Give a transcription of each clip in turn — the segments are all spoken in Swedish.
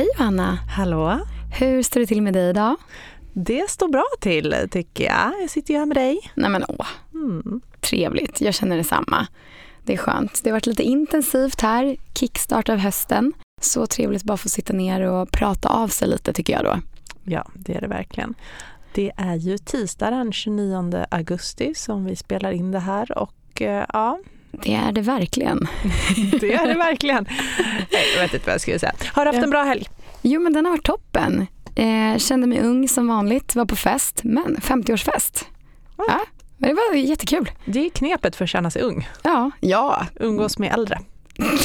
Hej Johanna! Hallå! Hur står det till med dig idag? Det står bra till tycker jag. Jag sitter ju här med dig. Nej men åh, Mm. trevligt. Jag känner detsamma. Det är skönt. Det har varit lite intensivt här, kickstart av hösten. Så trevligt bara få sitta ner och prata av sig lite tycker jag då. Ja, det är det verkligen. Det är ju tisdag den 29 augusti som vi spelar in det här och eh, ja, Det är det verkligen. det är det verkligen. Jag vet inte vad jag skulle säga. Har du haft en bra helg? Jo men den har varit toppen. Eh, kände mig ung som vanligt, var på fest, men 50-årsfest. Ja. Ja, men det var jättekul. Det är knepet för att känna sig ung. Ja, ja. Umgås med äldre.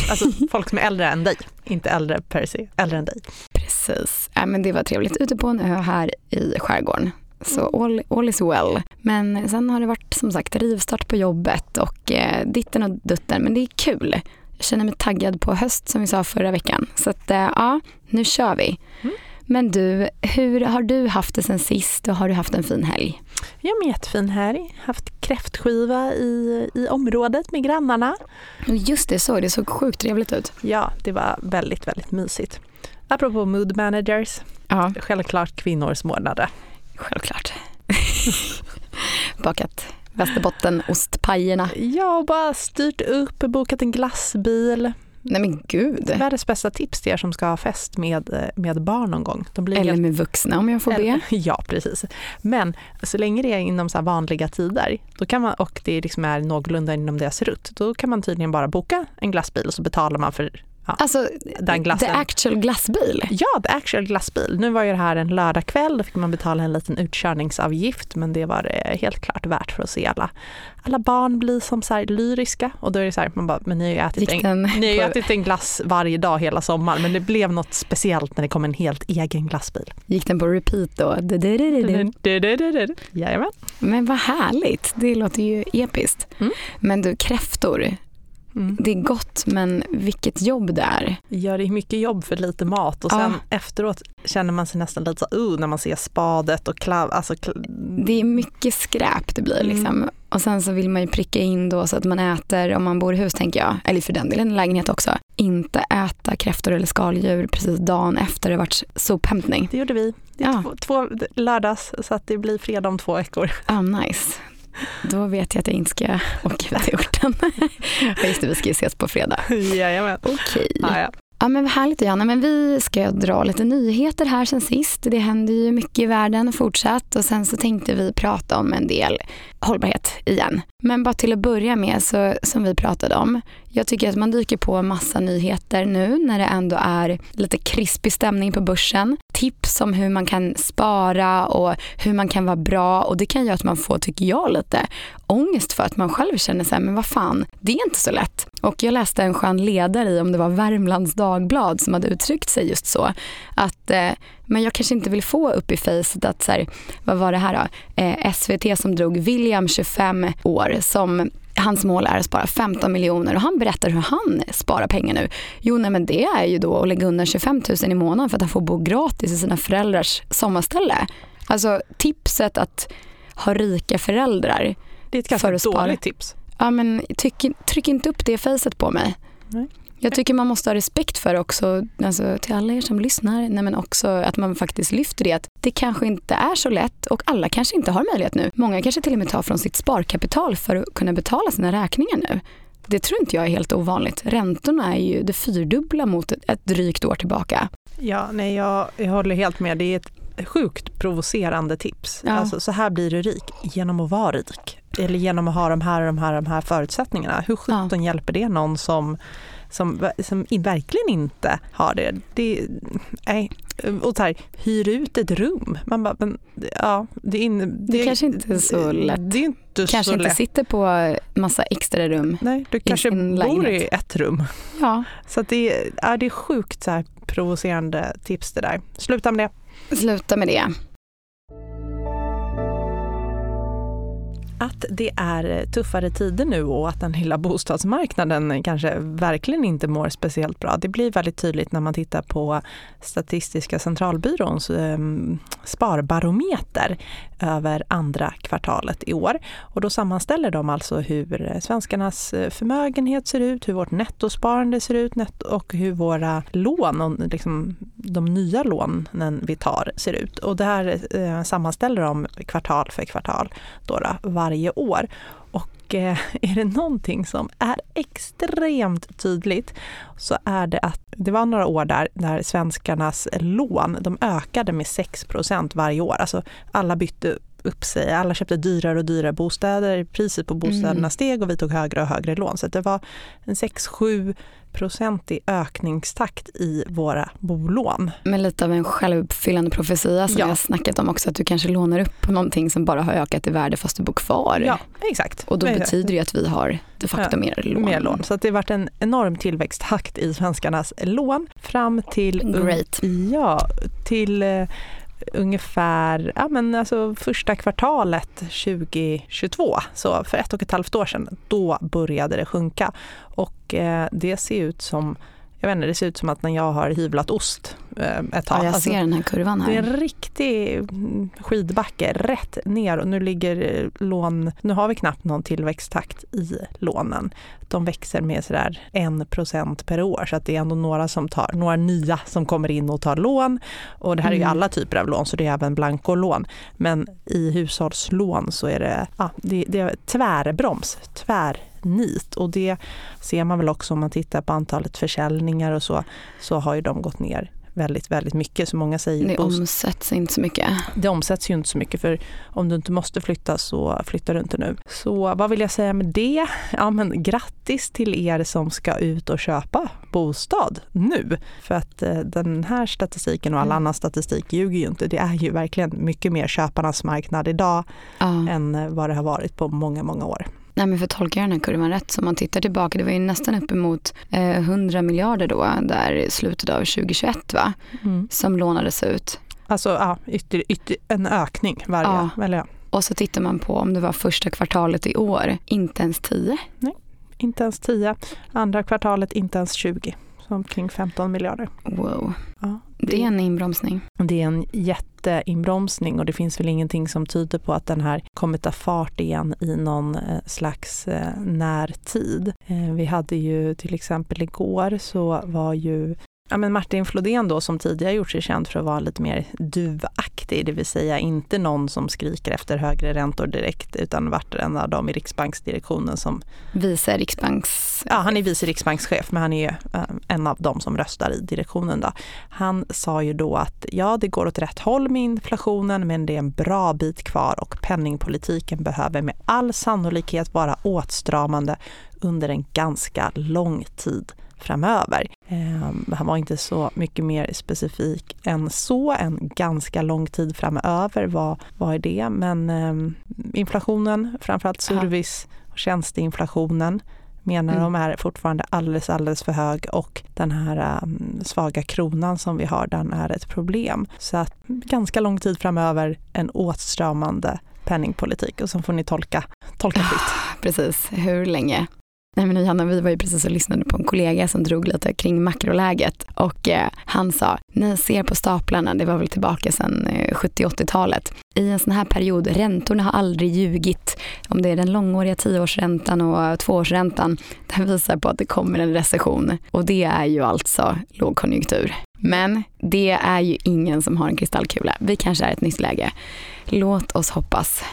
Alltså folk som är äldre än dig. Inte äldre per se, äldre än dig. Precis. Äh, men det var trevligt ute på en ö här i skärgården. Så all, all is well. Men sen har det varit som sagt rivstart på jobbet och eh, ditten och dutten. Men det är kul. Jag känner mig taggad på höst som vi sa förra veckan. Så att eh, ja, nu kör vi. Mm. Men du, hur har du haft det sen sist och har du haft en fin helg? Jag har en jättefin helg. Haft kräftskiva i, i området med grannarna. Just det, så det såg sjukt trevligt ut. Ja, det var väldigt, väldigt mysigt. Apropå mood managers, Ja, självklart kvinnoårsmånade. Självklart. Bakat Västerbottenostpajerna. Jag har bara styrt upp, bokat en glassbil. Nej men gud. Världens bästa tips till er som ska ha fest med, eh, med barn någon gång. Eller helt- med vuxna om jag får be. Ja, precis. Men så länge det är inom så här vanliga tider då kan man, och det liksom är någorlunda inom deras rutt, då kan man tydligen bara boka en glassbil och så betalar man för Alltså, den glassen. the actual glassbil. Ja, the actual glassbil. Nu var ju det här en lördagkväll, då fick man betala en liten utkörningsavgift men det var eh, helt klart värt för att se alla, alla barn bli som så lyriska. Och då är det så här, man bara, men ni har ju ätit, en, ni har ätit en glass varje dag hela sommaren men det blev något speciellt när det kom en helt egen glassbil. Gick den på repeat då? Jajamän. Men vad härligt, det låter ju episkt. Mm. Men du, kräftor, Mm. det är gott men vilket jobb det är. Gör det mycket jobb för lite mat och sen efteråt känner man sig nästan lite så uh, när man ser spadet och klav, alltså kl- Det är mycket skräp det blir Mm. liksom. Och sen så vill man ju pricka in då så att man äter, om man bor i hus tänker jag, eller för den delen lägenhet också, inte äta kräftor eller skaldjur precis dagen efter det varit sophämtning. det gjorde vi. Det är Ja. två, två lördags så att det blir fredag om två veckor. Ah, nice. Då vet jag att jag inte ska åka ut till orten. Just det, vi ska ju ses på fredag. Jajamän. Okej. Ja, ja. Ja men vad härligt Johanna, men vi ska dra lite nyheter här sen sist. Det händer ju mycket i världen fortsatt och sen så tänkte vi prata om en del hållbarhet igen. Men bara till att börja med, så, som vi pratade om, jag tycker att man dyker på massa nyheter nu när det ändå är lite krispig stämning på börsen. Tips om hur man kan spara och hur man kan vara bra och det kan göra att man får, tycker jag, lite ångest för att man själv känner så här, men vad fan, det är inte så lätt. Och jag läste en skön ledare i, om det var Värmlands Dagblad som hade uttryckt sig just så, att eh, men jag kanske inte vill få upp i facet att så här, vad var det här då? Eh, SVT som drog William 25 år som Hans mål är att spara 15 miljoner och han berättar hur han sparar pengar nu. Jo, nej, men det är ju då att lägga undan 25 000 i månaden för att han får bo gratis i sina föräldrars sommarställe. Alltså tipset att ha rika föräldrar Det är ett För ganska spara. dåligt tips. Ja, men tyck, tryck inte upp det facet på mig. Nej. Jag tycker man måste ha respekt för också, alltså, till alla er som lyssnar, nej, men också att man faktiskt lyfter det att det kanske inte är så lätt och alla kanske inte har möjlighet nu. Många kanske till och med tar från sitt sparkapital för att kunna betala sina räkningar nu. Det tror inte jag är helt ovanligt. Räntorna är ju det fyrdubbla mot ett, drygt år tillbaka. Ja, nej, jag, jag håller helt med. Det är ett sjukt provocerande tips. Ja. Alltså, så här blir du rik genom att vara rik. Eller genom att ha de här, de här, de här förutsättningarna. Hur sjutton hjälper det någon som, som, som i- verkligen inte har det? det nej. Och så här, hyr ut ett rum. Man bara, men, ja, det, in, Det kanske inte är så lätt. Det är inte Kanske inte lätt. sitter på massa extra rum. Nej, du kanske sin bor i lägenhet. ett rum. Ja, Så det, är- ja, det är sjukt så här provocerande tips det där. Sluta med det. sluta med det. Att det är tuffare tider nu och att den lilla bostadsmarknaden kanske verkligen inte mår speciellt bra. Det blir väldigt tydligt när man tittar på Statistiska centralbyråns eh, sparbarometer över andra kvartalet i år. Och då sammanställer de alltså hur svenskarnas eh, förmögenhet ser ut, hur vårt nettosparande ser ut och hur våra lån, liksom de nya lånen vi tar ser ut. Och det här eh, sammanställer de kvartal för kvartal då, då varje år. Och eh, är det någonting som är extremt tydligt så är det att det var några år där, där svenskarnas lån de ökade med 6% varje år. Alltså alla bytte upp sig. Alla köpte dyrare och dyrare bostäder. Priset på bostäderna mm. steg och vi tog högre och högre lån. Så det var en 6-7 procentig ökningstakt i våra bolån. Men lite av en självuppfyllande profetia som ja. jag snackat om också, att du kanske lånar upp någonting som bara har ökat i värde fast du bor kvar. Ja, exakt. Och då betyder det att vi har de facto ja, mer lån. Mer lån. Så det har varit en enorm tillväxttakt i svenskarnas lån fram till, Great. Ja, till eh, ungefär ja, men alltså första kvartalet 2022, så för ett och ett halvt år sedan, då började det sjunka. Och eh, det ser ut som jag vet inte, det ser ut som att när jag har hyvlat ost eh, ett tag. Ja, jag alltså, ser den här kurvan här. Det är en riktig skidbacke rätt ner och nu ligger lån, nu har vi knappt någon tillväxttakt i lånen. De växer med sådär 1 per år så att det är ändå några som tar, några nya som kommer in och tar lån. Och det här är ju mm. alla typer av lån så det är även blankolån. Men i hushållslån så är det, ja, det, det är tvärbroms, tvär nit och det ser man väl också om man tittar på antalet försäljningar och så, så har ju de gått ner väldigt, väldigt mycket. Så många säger det omsätts inte så mycket. Det omsätts ju inte så mycket för om du inte måste flytta så flyttar du inte nu. Så vad vill jag säga med det? Ja men grattis till er som ska ut och köpa bostad nu. För att eh, den här statistiken och all mm. annan statistik ljuger ju inte. Det är ju verkligen mycket mer köparnas marknad idag ja. än vad det har varit på många, många år. Nej men för tolkar jag den här kurvan rätt, så om man tittar tillbaka, det var ju nästan uppemot eh, 100 miljarder då, där i slutet av 2021 va, mm. som lånades ut. Alltså ja, ytter, ytter, en ökning varje, ja. Eller ja. Och så tittar man på om det var första kvartalet i år, inte ens 10. Nej, inte ens 10. Andra kvartalet inte ens 20 omkring 15 miljarder. Wow. Ja, det, är en inbromsning. Det är en jätteinbromsning och det finns väl ingenting som tyder på att den här kommer ta fart igen i någon eh, slags eh, närtid. Eh, vi hade ju till exempel igår så var ju Ja, men Martin Flodén då som tidigare gjort sig känd för att vara lite mer duvaktig, det vill säga inte någon som skriker efter högre räntor direkt utan varit en av dem i Riksbanksdirektionen som... Vice Riksbanks... Ja, han är vice riksbankschef men han är eh, en av dem som röstar i direktionen. Då. Han sa ju då att ja, det går åt rätt håll med inflationen men det är en bra bit kvar och penningpolitiken behöver med all sannolikhet vara åtstramande under en ganska lång tid framöver. Eh, han var inte så mycket mer specifik än så. En ganska lång tid framöver, vad, vad är det? Men eh, inflationen, framförallt service och tjänsteinflationen menar mm. de är fortfarande alldeles, alldeles för hög och den här um, svaga kronan som vi har, den är ett problem. Så att ganska lång tid framöver en åtstramande penningpolitik och så får ni tolka, tolka fritt. Precis, hur länge? Nej men Johanna, vi var ju precis och lyssnade på en kollega som drog lite kring makroläget och eh, han sa, ni ser på staplarna, det var väl tillbaka sedan eh, 70-80-talet. I en sån här period, räntorna har aldrig ljugit. Om det är den långåriga tioårsräntan och tvåårsräntan, den visar på att det kommer en recession. Och det är ju alltså lågkonjunktur. Men det är ju ingen som har en kristallkula. Vi kanske är ett nytt läge. Låt oss hoppas.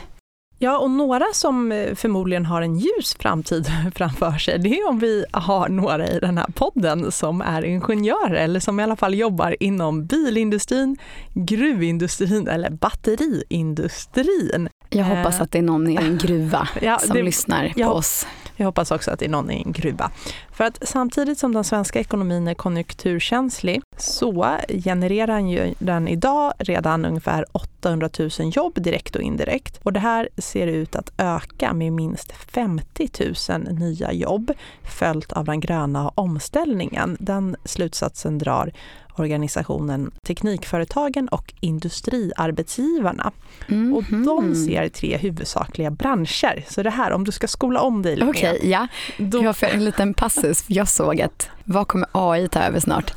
Ja, och några som eh, förmodligen har en ljus framtid framför sig, det är om vi har några i den här podden som är ingenjörer eller som i alla fall jobbar inom bilindustrin, gruvindustrin eller batteriindustrin. Jag hoppas att det är någon i en gruva ja, som det, lyssnar på oss. Jag hoppas också att det är någon i en gruva. För att samtidigt som den svenska ekonomin är konjunkturkänslig så genererar ju den idag redan ungefär 800 000 jobb direkt och indirekt. Och det här ser ut att öka med minst 50 000 nya jobb följt av den gröna omställningen. Den slutsatsen drar organisationen Teknikföretagen och Industriarbetsgivarna. Mm -hmm. Och de ser tre huvudsakliga branscher. Så det här, om du ska skola om dig lite Okej, okay, ja. Då... Jag får en liten passus. Jag såg att vad kommer AI ta över snart?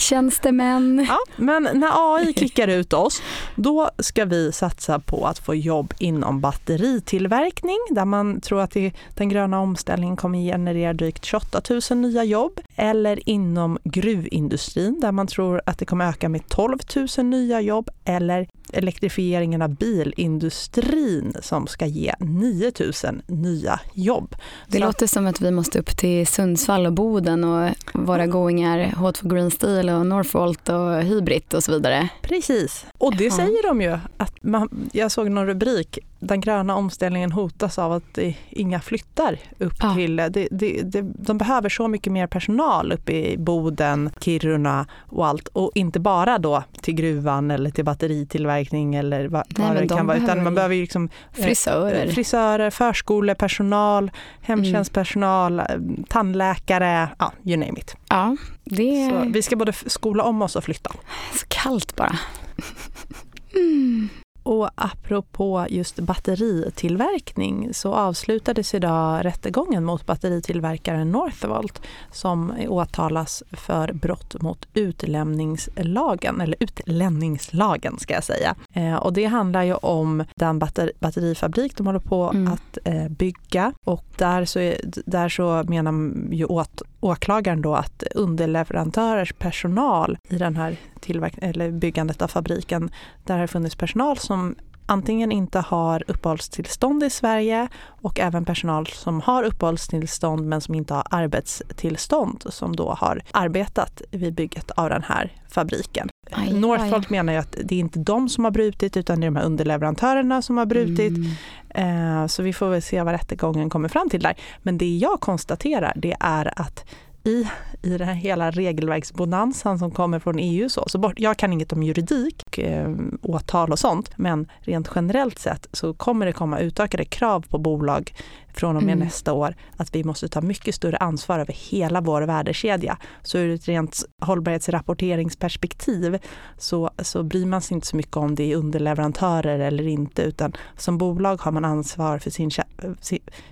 Banktjänstemän? Ja, men när AI kickar ut oss, då ska vi satsa på att få jobb inom batteritillverkning, där man tror att den gröna omställningen kommer generera drygt 28 000 nya jobb. Eller inom gruvindustrin, där man tror att det kommer öka med 12 000 nya jobb. Eller elektrifieringen av bilindustrin som ska ge 9 000 nya jobb. Det Så låter som att vi måste upp till Sundsvall och Boden och våra goingar H2 Green Steel och Northvolt och Hybrid och så vidare. Precis, och det säger de ju. Att man, jag såg någon rubrik, den gröna omställningen hotas av att inga flyttar upp ja. till... Det, det, det, de behöver så mycket mer personal uppe i Boden, Kiruna och allt. Och inte bara då till gruvan eller till batteritillverkning eller vad, Nej, vad det kan vara. Utan man behöver liksom eh, frisörer, frisörer förskolepersonal, hemtjänstpersonal, mm. tandläkare, ja, you name it. Ja, det... Så vi ska både skola om oss och flytta. Så kallt bara. Mm. Och apropå just batteritillverkning så avslutades idag rättegången mot batteritillverkaren Northvolt som åtalas för brott mot utlämningslagen, eller utlämningslagen ska jag säga. Eh, och det handlar ju om den batter batterifabrik de håller på mm. att eh, bygga och där så, är, där så menar ju åt, åklagaren då att underleverantörers personal i den här eller byggandet av fabriken, där har det funnits personal som antingen inte har uppehållstillstånd i Sverige och även personal som har uppehållstillstånd men som inte har arbetstillstånd som då har arbetat vid bygget av den här fabriken. Aj, Northvolt aj. menar ju att det är inte de som har brutit utan det är de här underleverantörerna som har brutit. Mm. Eh, så vi får väl se vad rättegången kommer fram till där. Men det jag konstaterar det är att i, i den här hela regelverksbonanzan som kommer från EU. Så, så bort, jag kan inget om juridik och eh, åtal och sånt, men rent generellt sett så kommer det komma utökade krav på bolag från och med mm. nästa år att vi måste ta mycket större ansvar över hela vår värdekedja. Så ur ett rent hållbarhetsrapporteringsperspektiv så, så bryr man sig inte så mycket om det är underleverantörer eller inte utan som bolag har man ansvar för sin,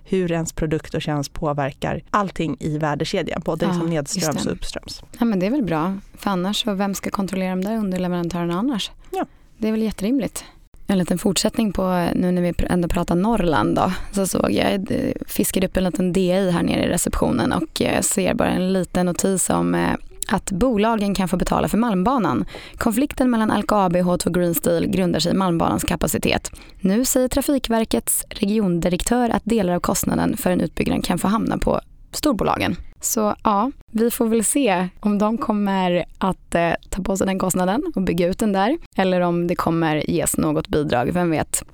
hur ens produkt och tjänst påverkar allting i värdekedjan, både ja, liksom nedströms och uppströms. Ja men det är väl bra, för annars, vem ska kontrollera de där underleverantörerna annars? Ja. Det är väl jätterimligt. En liten fortsättning på, nu när vi ändå pratar Norrland då, så såg jag, fiskade upp en liten DI här nere i receptionen och eh, ser bara en liten notis om eh, att bolagen kan få betala för Malmbanan. Konflikten mellan LKAB och H2 Green Steel grundar sig i Malmbanans kapacitet. Nu säger Trafikverkets regiondirektör att delar av kostnaden för en utbyggnad kan få hamna på storbolagen. Så ja, vi får väl se om de kommer att eh, ta på sig den kostnaden och bygga ut den där eller om det kommer ges något bidrag, vem vet.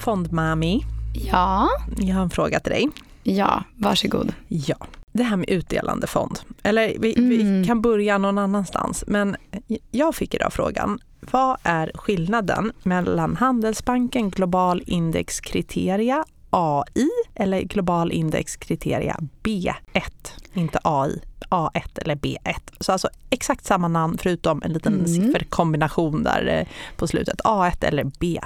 Fondmami. Ja? Jag har en fråga till dig. Ja, varsågod. Ja, det här med utdelande fond. Eller vi, mm. vi kan börja någon annanstans. Men jag fick idag frågan, vad är skillnaden mellan Handelsbanken Global Indexkriteria AI eller global indexkriteria B1, inte AI. A1 eller B1. Så alltså exakt samma namn förutom en liten mm. sifferkombination där eh, på slutet. A1 eller B1.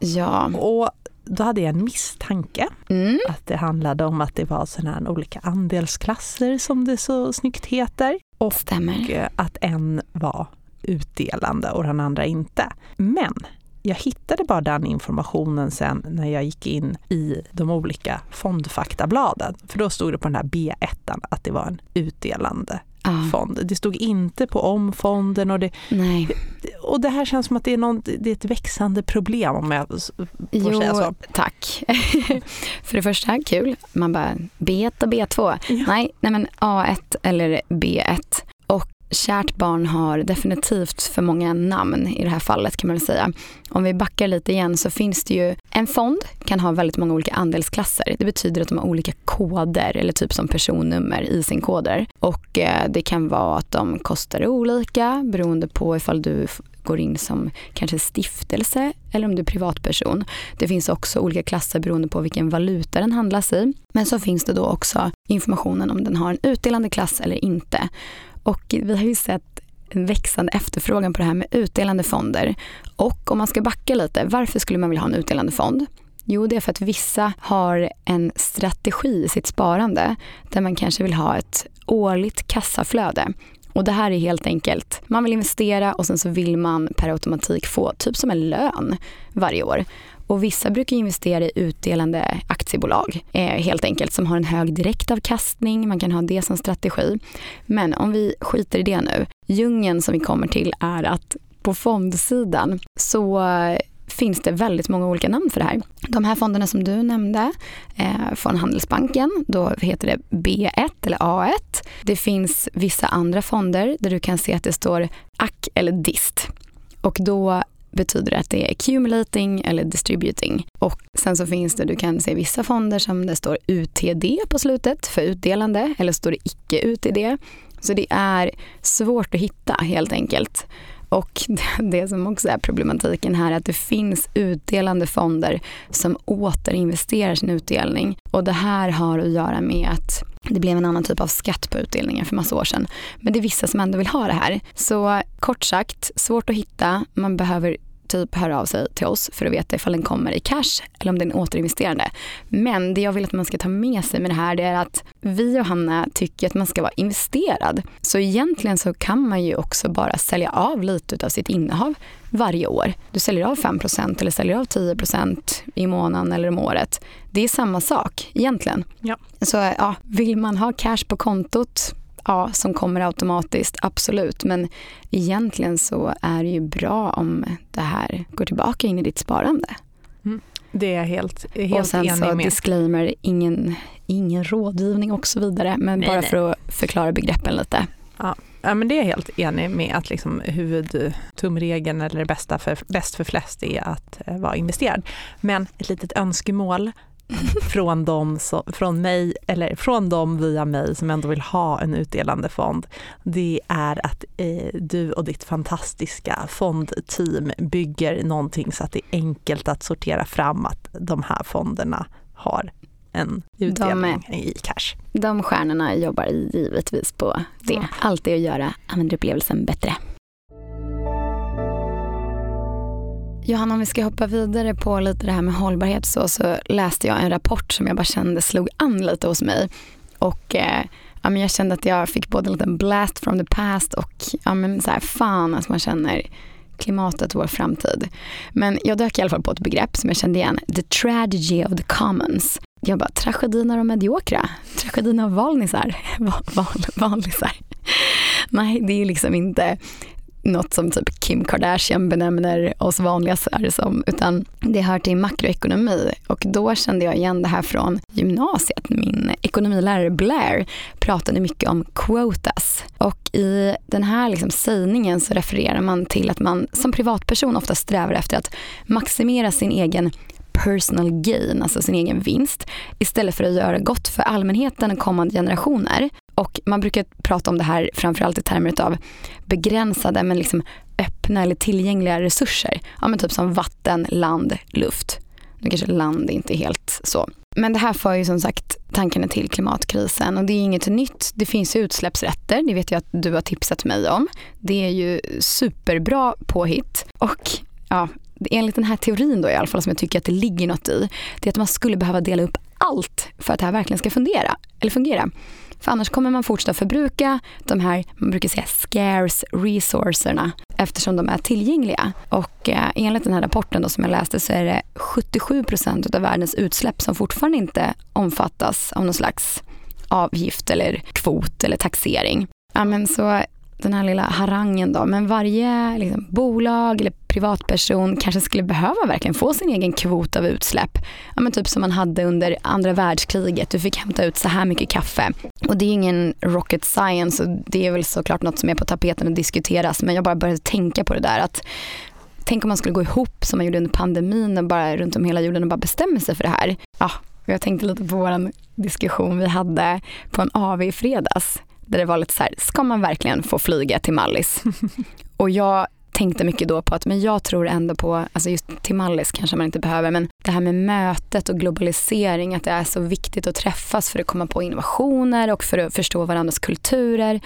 Ja. Och då hade jag en misstanke mm. att det handlade om att det var sådana här olika andelsklasser som det så snyggt heter. Och Stämmer. att en var utdelande och den andra inte. Men jag hittade bara den informationen sen när jag gick in i de olika fondfaktabladen. För då stod det på den här B1 att det var en utdelande ah. fond. Det stod inte på om fonden och det, Nej. och det här känns som att det är, någon, det är ett växande problem om jag får jo, säga så. tack. För det första, kul. Man bara B1 och B2. Ja. Nej, nej men A1 eller B1. Och kärt barn har definitivt för många namn i det här fallet kan man väl säga. Om vi backar lite igen så finns det ju, en fond kan ha väldigt många olika andelsklasser. Det betyder att de har olika koder eller typ som personnummer i sin koder. Och eh, det kan vara att de kostar olika beroende på ifall du går in som kanske stiftelse eller om du är privatperson. Det finns också olika klasser beroende på vilken valuta den handlas i. Men så finns det då också informationen om den har en utdelande klass eller inte. Och vi har ju sett en växande efterfrågan på det här med utdelande fonder. Och om man ska backa lite, varför skulle man vilja ha en utdelande fond? Jo, det är för att vissa har en strategi i sitt sparande där man kanske vill ha ett årligt kassaflöde. Och det här är helt enkelt, man vill investera och sen så vill man per automatik få typ som en lön varje år. Och vissa brukar investera i utdelande aktiebolag eh, helt enkelt som har en hög direktavkastning. Man kan ha det som strategi. Men om vi skiter i det nu. Djungeln som vi kommer till är att på fondsidan så finns det väldigt många olika namn för det här. De här fonderna som du nämnde eh, från Handelsbanken, då heter det B1 eller A1. Det finns vissa andra fonder där du kan se att det står ack eller DIST. Och då betyder det att det är accumulating eller distributing. Och sen så finns det, du kan se vissa fonder som det står UTD på slutet för utdelande eller står det icke UTD. Så det är svårt att hitta helt enkelt. Och det som också är problematiken här är att det finns utdelande fonder som återinvesterar sin utdelning. Och det här har att göra med att det blev en annan typ av skatt på utdelningar för massa år sedan. Men det är vissa som ändå vill ha det här. Så kort sagt, svårt att hitta. Man behöver typ höra av sig till oss för att veta ifall den kommer i cash eller om den är återinvesterande. Men det jag vill att man ska ta med sig med det här det är att vi och Hanna tycker att man ska vara investerad. Så egentligen så kan man ju också bara sälja av lite av sitt innehav varje år. Du säljer av 5% eller säljer av 10% i månaden eller om året. Det är samma sak egentligen. Ja. Så ja, vill man ha cash på kontot ja, som kommer automatiskt, absolut. Men egentligen så är det ju bra om det här går tillbaka in i ditt sparande. Mm. Det är jag helt, helt och sen enig så med. disclaimer, ingen, ingen rådgivning och så vidare. Men nej, bara nej. för att förklara begreppen lite. Ja. Ja, men det är jag helt enig med att liksom huvudtumregeln eller det bästa för, bäst för flest är att eh, vara investerad. Men ett litet önskemål från dem, så, från mig, eller från dem via mig som ändå vill ha en utdelande fond, det är att eh, du och ditt fantastiska fondteam bygger någonting så att det är enkelt att sortera fram att de här fonderna har en utdelning De i cash. De stjärnorna jobbar givetvis på det. Ja. Allt är att göra användarupplevelsen bättre. Johanna, om vi ska hoppa vidare på lite det här med hållbarhet så, så läste jag en rapport som jag bara kände slog an lite hos mig. Och eh, ja, men jag kände att jag fick både en liten blast from the past och ja, men så här, fan att man känner klimatet vår framtid. Men jag dök i alla fall på ett begrepp som jag kände igen. The tragedy of the commons. Jag bara, tragedin av de mediokra. Tragedin av valnisar. Val, val, valnisar. Nej, det är ju liksom inte något som typ Kim Kardashian benämner oss vanliga som, utan det hör till makroekonomi. Och då kände jag igen det här från gymnasiet. Min ekonomilärare Blair pratade mycket om quotas. Och i den här liksom sägningen så refererar man till att man som privatperson ofta strävar efter att maximera sin egen personal gain, alltså sin egen vinst, istället för att göra gott för allmänheten och kommande generationer. Och man brukar prata om det här framförallt i termer av begränsade men liksom öppna eller tillgängliga resurser. Ja, men typ som vatten, land, luft. Nu kanske land inte är helt så. Men det här för ju som sagt tankarna till klimatkrisen och det är inget nytt. Det finns utsläppsrätter, det vet jag att du har tipsat mig om. Det är ju superbra påhitt och ja, enligt den här teorin då i alla fall som jag tycker att det ligger något i, det är att man skulle behöva dela upp allt för att det här verkligen ska fundera, Eller fungera. För annars kommer man fortsätta förbruka de här, man brukar säga scarce resourcerna eftersom de är tillgängliga. Och eh, enligt den här rapporten då som jag läste så är det 77 procent av världens utsläpp som fortfarande inte omfattas av någon slags avgift eller kvot eller taxering. Ja, men så den här lilla harangen då, men varje liksom, bolag eller privatperson kanske skulle behöva verkligen få sin egen kvot av utsläpp. Ja, men typ som man hade under andra världskriget. Du fick hämta ut så här mycket kaffe. Och det är ingen rocket science och det är väl såklart något som är på tapeten och diskuteras. Men jag bara började tänka på det där att tänk om man skulle gå ihop som man gjorde under pandemin och bara runt om hela jorden och bara bestämma sig för det här. Ja, jag tänkte lite på vår diskussion vi hade på en AV i fredags. Där det var lite så här, ska man verkligen få flyga till Mallis? och jag tänkte mycket då på att men jag tror ändå på, alltså just till Mallis kanske man inte behöver, men det här med mötet och globalisering, att det är så viktigt att träffas för att komma på innovationer och för att förstå varandras kulturer.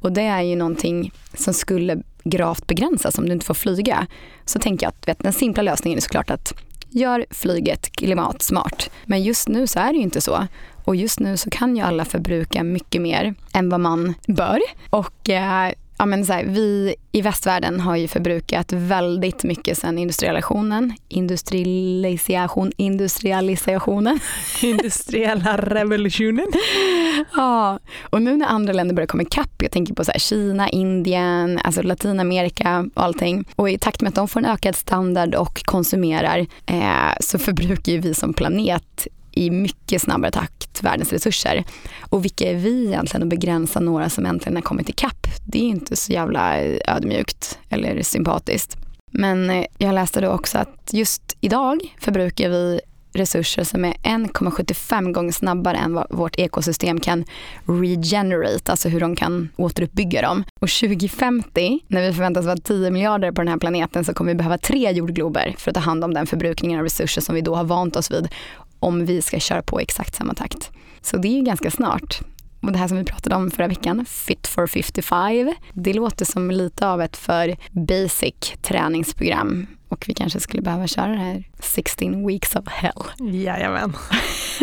Och det är ju någonting som skulle gravt begränsas om du inte får flyga. Så tänker jag att vet, den simpla lösningen är såklart att gör flyget klimatsmart. Men just nu så är det ju inte så. Och just nu så kan ju alla förbruka mycket mer än vad man bör. Och eh, ja, men så här, vi i västvärlden har ju förbrukat väldigt mycket sedan industrialisationen. Industrialisation, industrialisationen. Industriella revolutionen. ja, och nu när andra länder börjar komma ikapp, jag tänker på så här, Kina, Indien, alltså Latinamerika och allting. Och i takt med att de får en ökad standard och konsumerar eh, så förbrukar ju vi som planet i mycket snabbare takt världens resurser. Och vilka är vi egentligen att begränsa några som äntligen har kommit ikapp? Det är inte så jävla eh, ödmjukt eller sympatiskt. Men eh, jag läste då också att just idag förbrukar vi resurser som är 1,75 gånger snabbare än vad vårt ekosystem kan regenerate, alltså hur de kan återuppbygga dem. Och 2050, när vi förväntas vara 10 miljarder på den här planeten, så kommer vi behöva tre jordglober för att ta hand om den förbrukningen av resurser som vi då har vant oss vid om vi ska köra på exakt samma takt. Så det är ju ganska snart. Och det här som vi pratade om förra veckan, Fit for 55, det låter som lite av ett för basic träningsprogram och vi kanske skulle behöva köra det här 16 weeks of hell. Jajamän.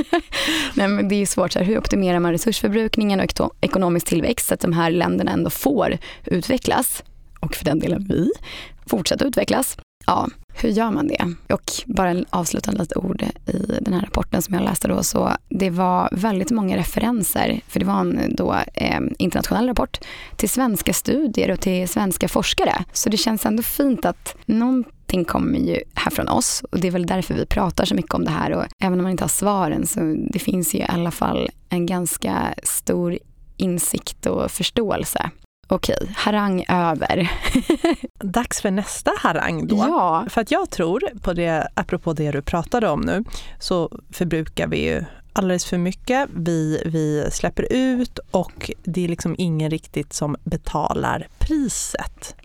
Nej, men det är ju svårt, så här, hur optimerar man resursförbrukningen och ekonomisk tillväxt så att de här länderna ändå får utvecklas och för den delen vi fortsätta utvecklas. Ja, hur gör man det? Och bara en avslutande lite ord i den här rapporten som jag läste då, så det var väldigt många referenser, för det var en då, eh, internationell rapport, till svenska studier och till svenska forskare. Så det känns ändå fint att någonting kommer ju här från oss och det är väl därför vi pratar så mycket om det här och även om man inte har svaren så det finns ju i alla fall en ganska stor insikt och förståelse Okej, harang över. Dags för nästa harang då. Ja. För att jag tror, på det, apropå det du pratade om nu, så förbrukar vi ju alldeles för mycket. Vi, vi släpper ut och det är liksom ingen riktigt som betalar priset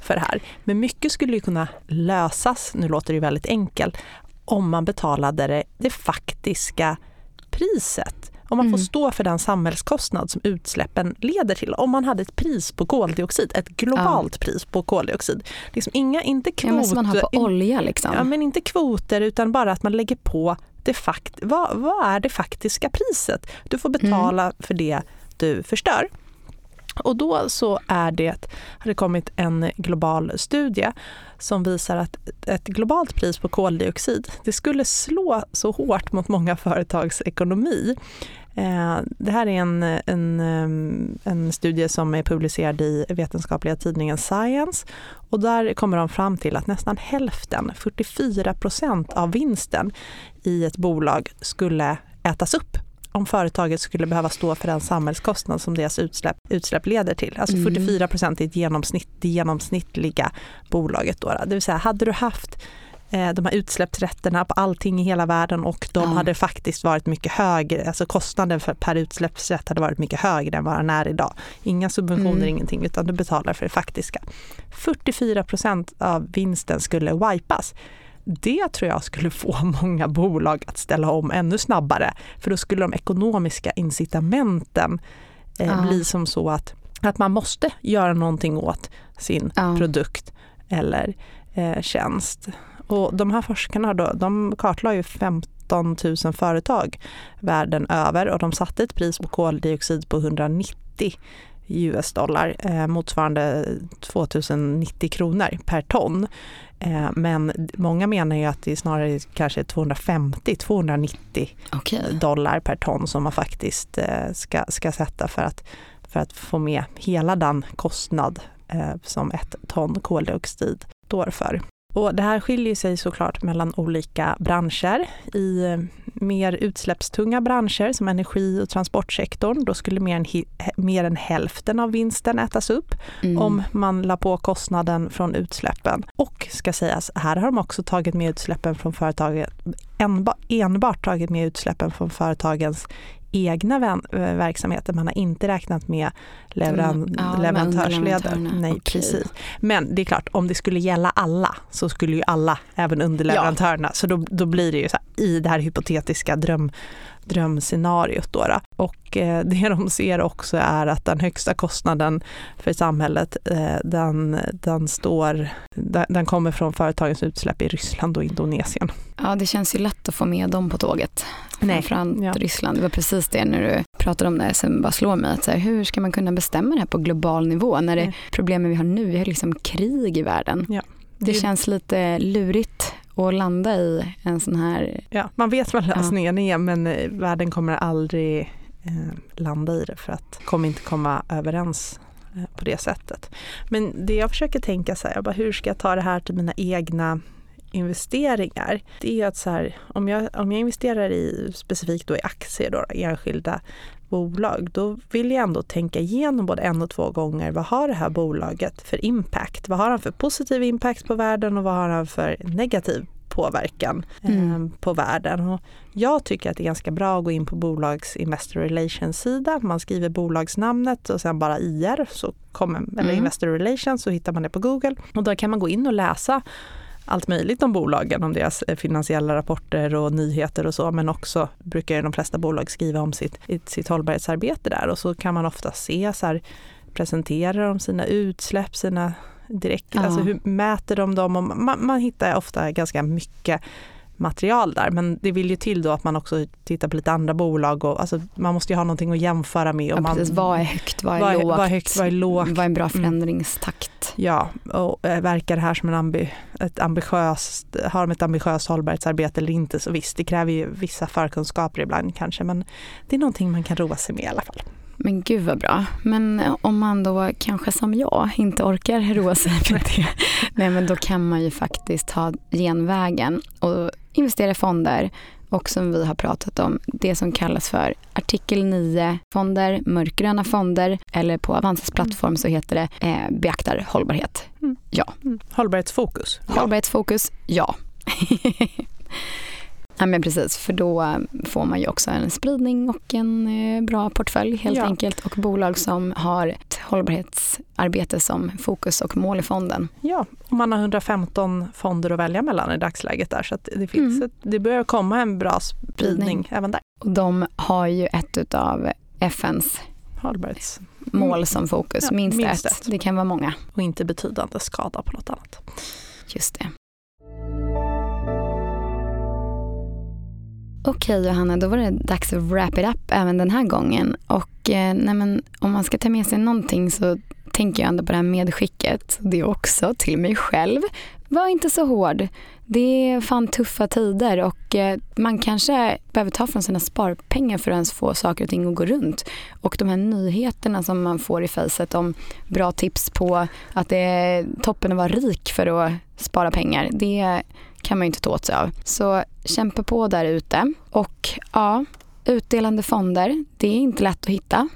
för det här. Men mycket skulle ju kunna lösas, nu låter det väldigt enkelt, om man betalade det, det faktiska priset. Om man får mm. stå för den samhällskostnad som utsläppen leder till. Om man hade ett pris på koldioxid, ett globalt ja. pris på koldioxid. Liksom inga, inte kvoter. Ja, som man har på olja liksom. Ja, men inte kvoter utan bara att man lägger på det fakt vad, vad är det faktiska priset? Du får betala mm. för det du förstör. Och då så är det, har det kommit en global studie som visar att ett globalt pris på koldioxid det skulle slå så hårt mot många företags ekonomi. Eh, det här är en, en, eh, en studie som är publicerad i vetenskapliga tidningen Science och där kommer de fram till att nästan hälften, 44 procent av vinsten i ett bolag skulle ätas upp om företaget skulle behöva stå för den samhällskostnad som deras utsläpp, utsläpp leder till. Alltså 44 mm. procent är ett genomsnitt, det genomsnittliga bolaget. Då. Det vill säga, hade du haft eh, de här utsläppsrätterna på allting i hela världen och de ja. hade faktiskt varit mycket högre, alltså kostnaden för, per utsläppsrätt hade varit mycket högre än vad den är idag. Inga subventioner, mm. ingenting, utan du betalar för det faktiska. 44 procent av vinsten skulle wipas det tror jag skulle få många bolag att ställa om ännu snabbare. För då skulle de ekonomiska incitamenten eh, ja. bli som så att, att man måste göra någonting åt sin ja. produkt eller eh, tjänst. Och de här forskarna då, de kartlade ju 15 000 företag världen över och de satte ett pris på koldioxid på 190 US-dollar, eh, motsvarande 2090 kronor per ton. Eh, men många menar ju att det är snarare kanske 250-290 okay. dollar per ton som man faktiskt eh, ska, ska sätta för att, för att få med hela den kostnad eh, som ett ton koldioxid står för. Och det här skiljer sig såklart mellan olika branscher. I mer utsläppstunga branscher som energi och transportsektorn, då skulle mer än, mer än hälften av vinsten ätas upp mm. om man la på kostnaden från utsläppen. Och ska sägas, här har de också tagit med utsläppen från företaget, enbart tagit med utsläppen från företagens egna verksamheter. Man har inte räknat med leveran ja, leverantörsleden. Nej, okay. precis. Men det är klart, om det skulle gälla alla så skulle ju alla, även underleverantörerna, ja. så då, då blir det ju så här, i det här hypotetiska dröm, drömscenariot. Då, då. Och eh, det de ser också är att den högsta kostnaden för samhället, eh, den, den, står, den kommer från företagens utsläpp i Ryssland och Indonesien. Ja, det känns ju lätt att få med dem på tåget. Framförallt ja. Ryssland. Det var precis det när du pratade om det som bara slår mig. Att så här, hur ska man kunna bestämma det här på global nivå när det mm. problemen vi har nu, vi har liksom krig i världen. Ja. Det, det känns lite lurigt att landa i en sån här... Ja, man vet vad lösningen ja. är men eh, världen kommer aldrig eh, landa i det för att kommer inte komma överens eh, på det sättet. Men det jag försöker tänka så här, bara, hur ska jag ta det här till mina egna investeringar, det är att så här, om, jag, om jag investerar i specifikt då i aktier, då, enskilda bolag, då vill jag ändå tänka igenom både en och två gånger vad har det här bolaget för impact? Vad har han för positiv impact på världen och vad har han för negativ påverkan mm. eh, på världen. Och jag tycker att det är ganska bra att gå in på bolags Investor Relations sida. Man skriver bolagsnamnet och sen bara IR, så kommer, eller mm. Investor Relations, så hittar man det på Google. Och då kan man gå in och läsa allt möjligt om bolagen, om deras eh, finansiella rapporter och nyheter och så, men också brukar de flesta bolag skriva om sitt, sitt hållbarhetsarbete där och så kan man ofta se så här, presenterar de sina utsläpp, sina direkt, ja. alltså hur mäter de dem? Och man, man hittar ofta ganska mycket material där. Men det vill ju till då att man också tittar på lite andra bolag och alltså, man måste ju ha någonting att jämföra med. Och ja, man. Vad är högt, vad är, vad är lågt? Vad är, högt, vad är lågt? Vad är en bra mm. förändringstakt? Mm. Ja, och äh, verkar det här som en ambi, ett ambitiöst, har de ett ambitiöst hållbarhetsarbete eller inte? Så visst, det kräver ju vissa förkunskaper ibland kanske, men det är någonting man kan roa sig med i alla fall. Men gud vad bra. Men om man då kanske som jag inte orkar roa sig med det, nej men då kan man ju faktiskt ta genvägen och investera i fonder och som vi har pratat om, det som kallas för artikel 9-fonder, mörkgröna fonder eller på Avanzas plattform så heter det eh, beaktar hållbarhet. Mm. Ja. Mm. Hållbarhetsfokus. Ja. Hållbarhetsfokus, ja. Ja, men precis, för då får man ju också en spridning och en eh, bra portfölj helt ja. enkelt och bolag som har ett hållbarhetsarbete som fokus och mål i fonden. Ja, och man har 115 fonder att välja mellan i dagsläget där så att det, finns mm. ett, det börjar komma en bra spridning även där. Och de har ju ett av FNs hållbarhets mål som fokus, ja, minst, minst ett. ett. Det kan vara många. Och inte betydande skada på något annat. Just det. Okej Johanna, då var det dags att wrap it up även den här gången. Och eh, nej, men, om man ska ta med sig någonting så tänker jag ändå på det här medskicket. Det är också till mig själv. Var inte så hård. Det är fan tuffa tider och eh, man kanske behöver ta från sina sparpengar för att ens få saker och ting att gå runt. Och de här nyheterna som man får i fejset om bra tips på att det är toppen att vara rik för att spara pengar. Det kan man ju inte ta åt sig av. Så kämpa på där ute. Och ja, utdelande fonder, det är inte lätt att hitta.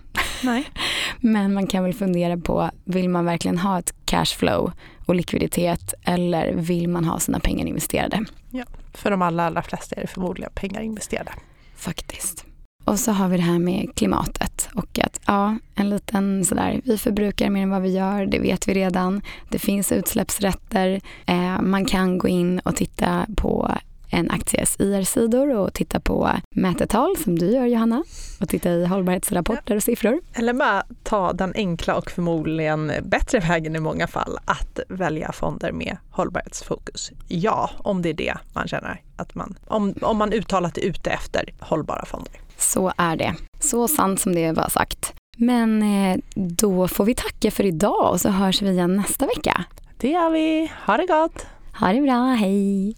Nej. Men man kan väl fundera på, vill man verkligen ha ett cashflow och likviditet eller vill man ha sina pengar investerade? Ja, för de allra, allra flesta är det förmodligen pengar investerade. Faktiskt. Och så har vi det här med klimatet och att ja, en liten sådär, vi förbrukar mer än vad vi gör, det vet vi redan. Det finns utsläppsrätter, eh, man kan gå in och titta på en akties IR-sidor och titta på mätetal som du gör Johanna och titta i hållbarhetsrapporter och siffror. Eller bara ta den enkla och förmodligen bättre vägen i många fall att välja fonder med hållbarhetsfokus. Ja, om det är det man känner att man, om, om man uttalat är ute efter hållbara fonder. Så är det. Så sant som det var sagt. Men eh, då får vi tacka för idag och så hörs vi igen nästa vecka. Det gör vi. Ha det gott! Ha det bra, hej!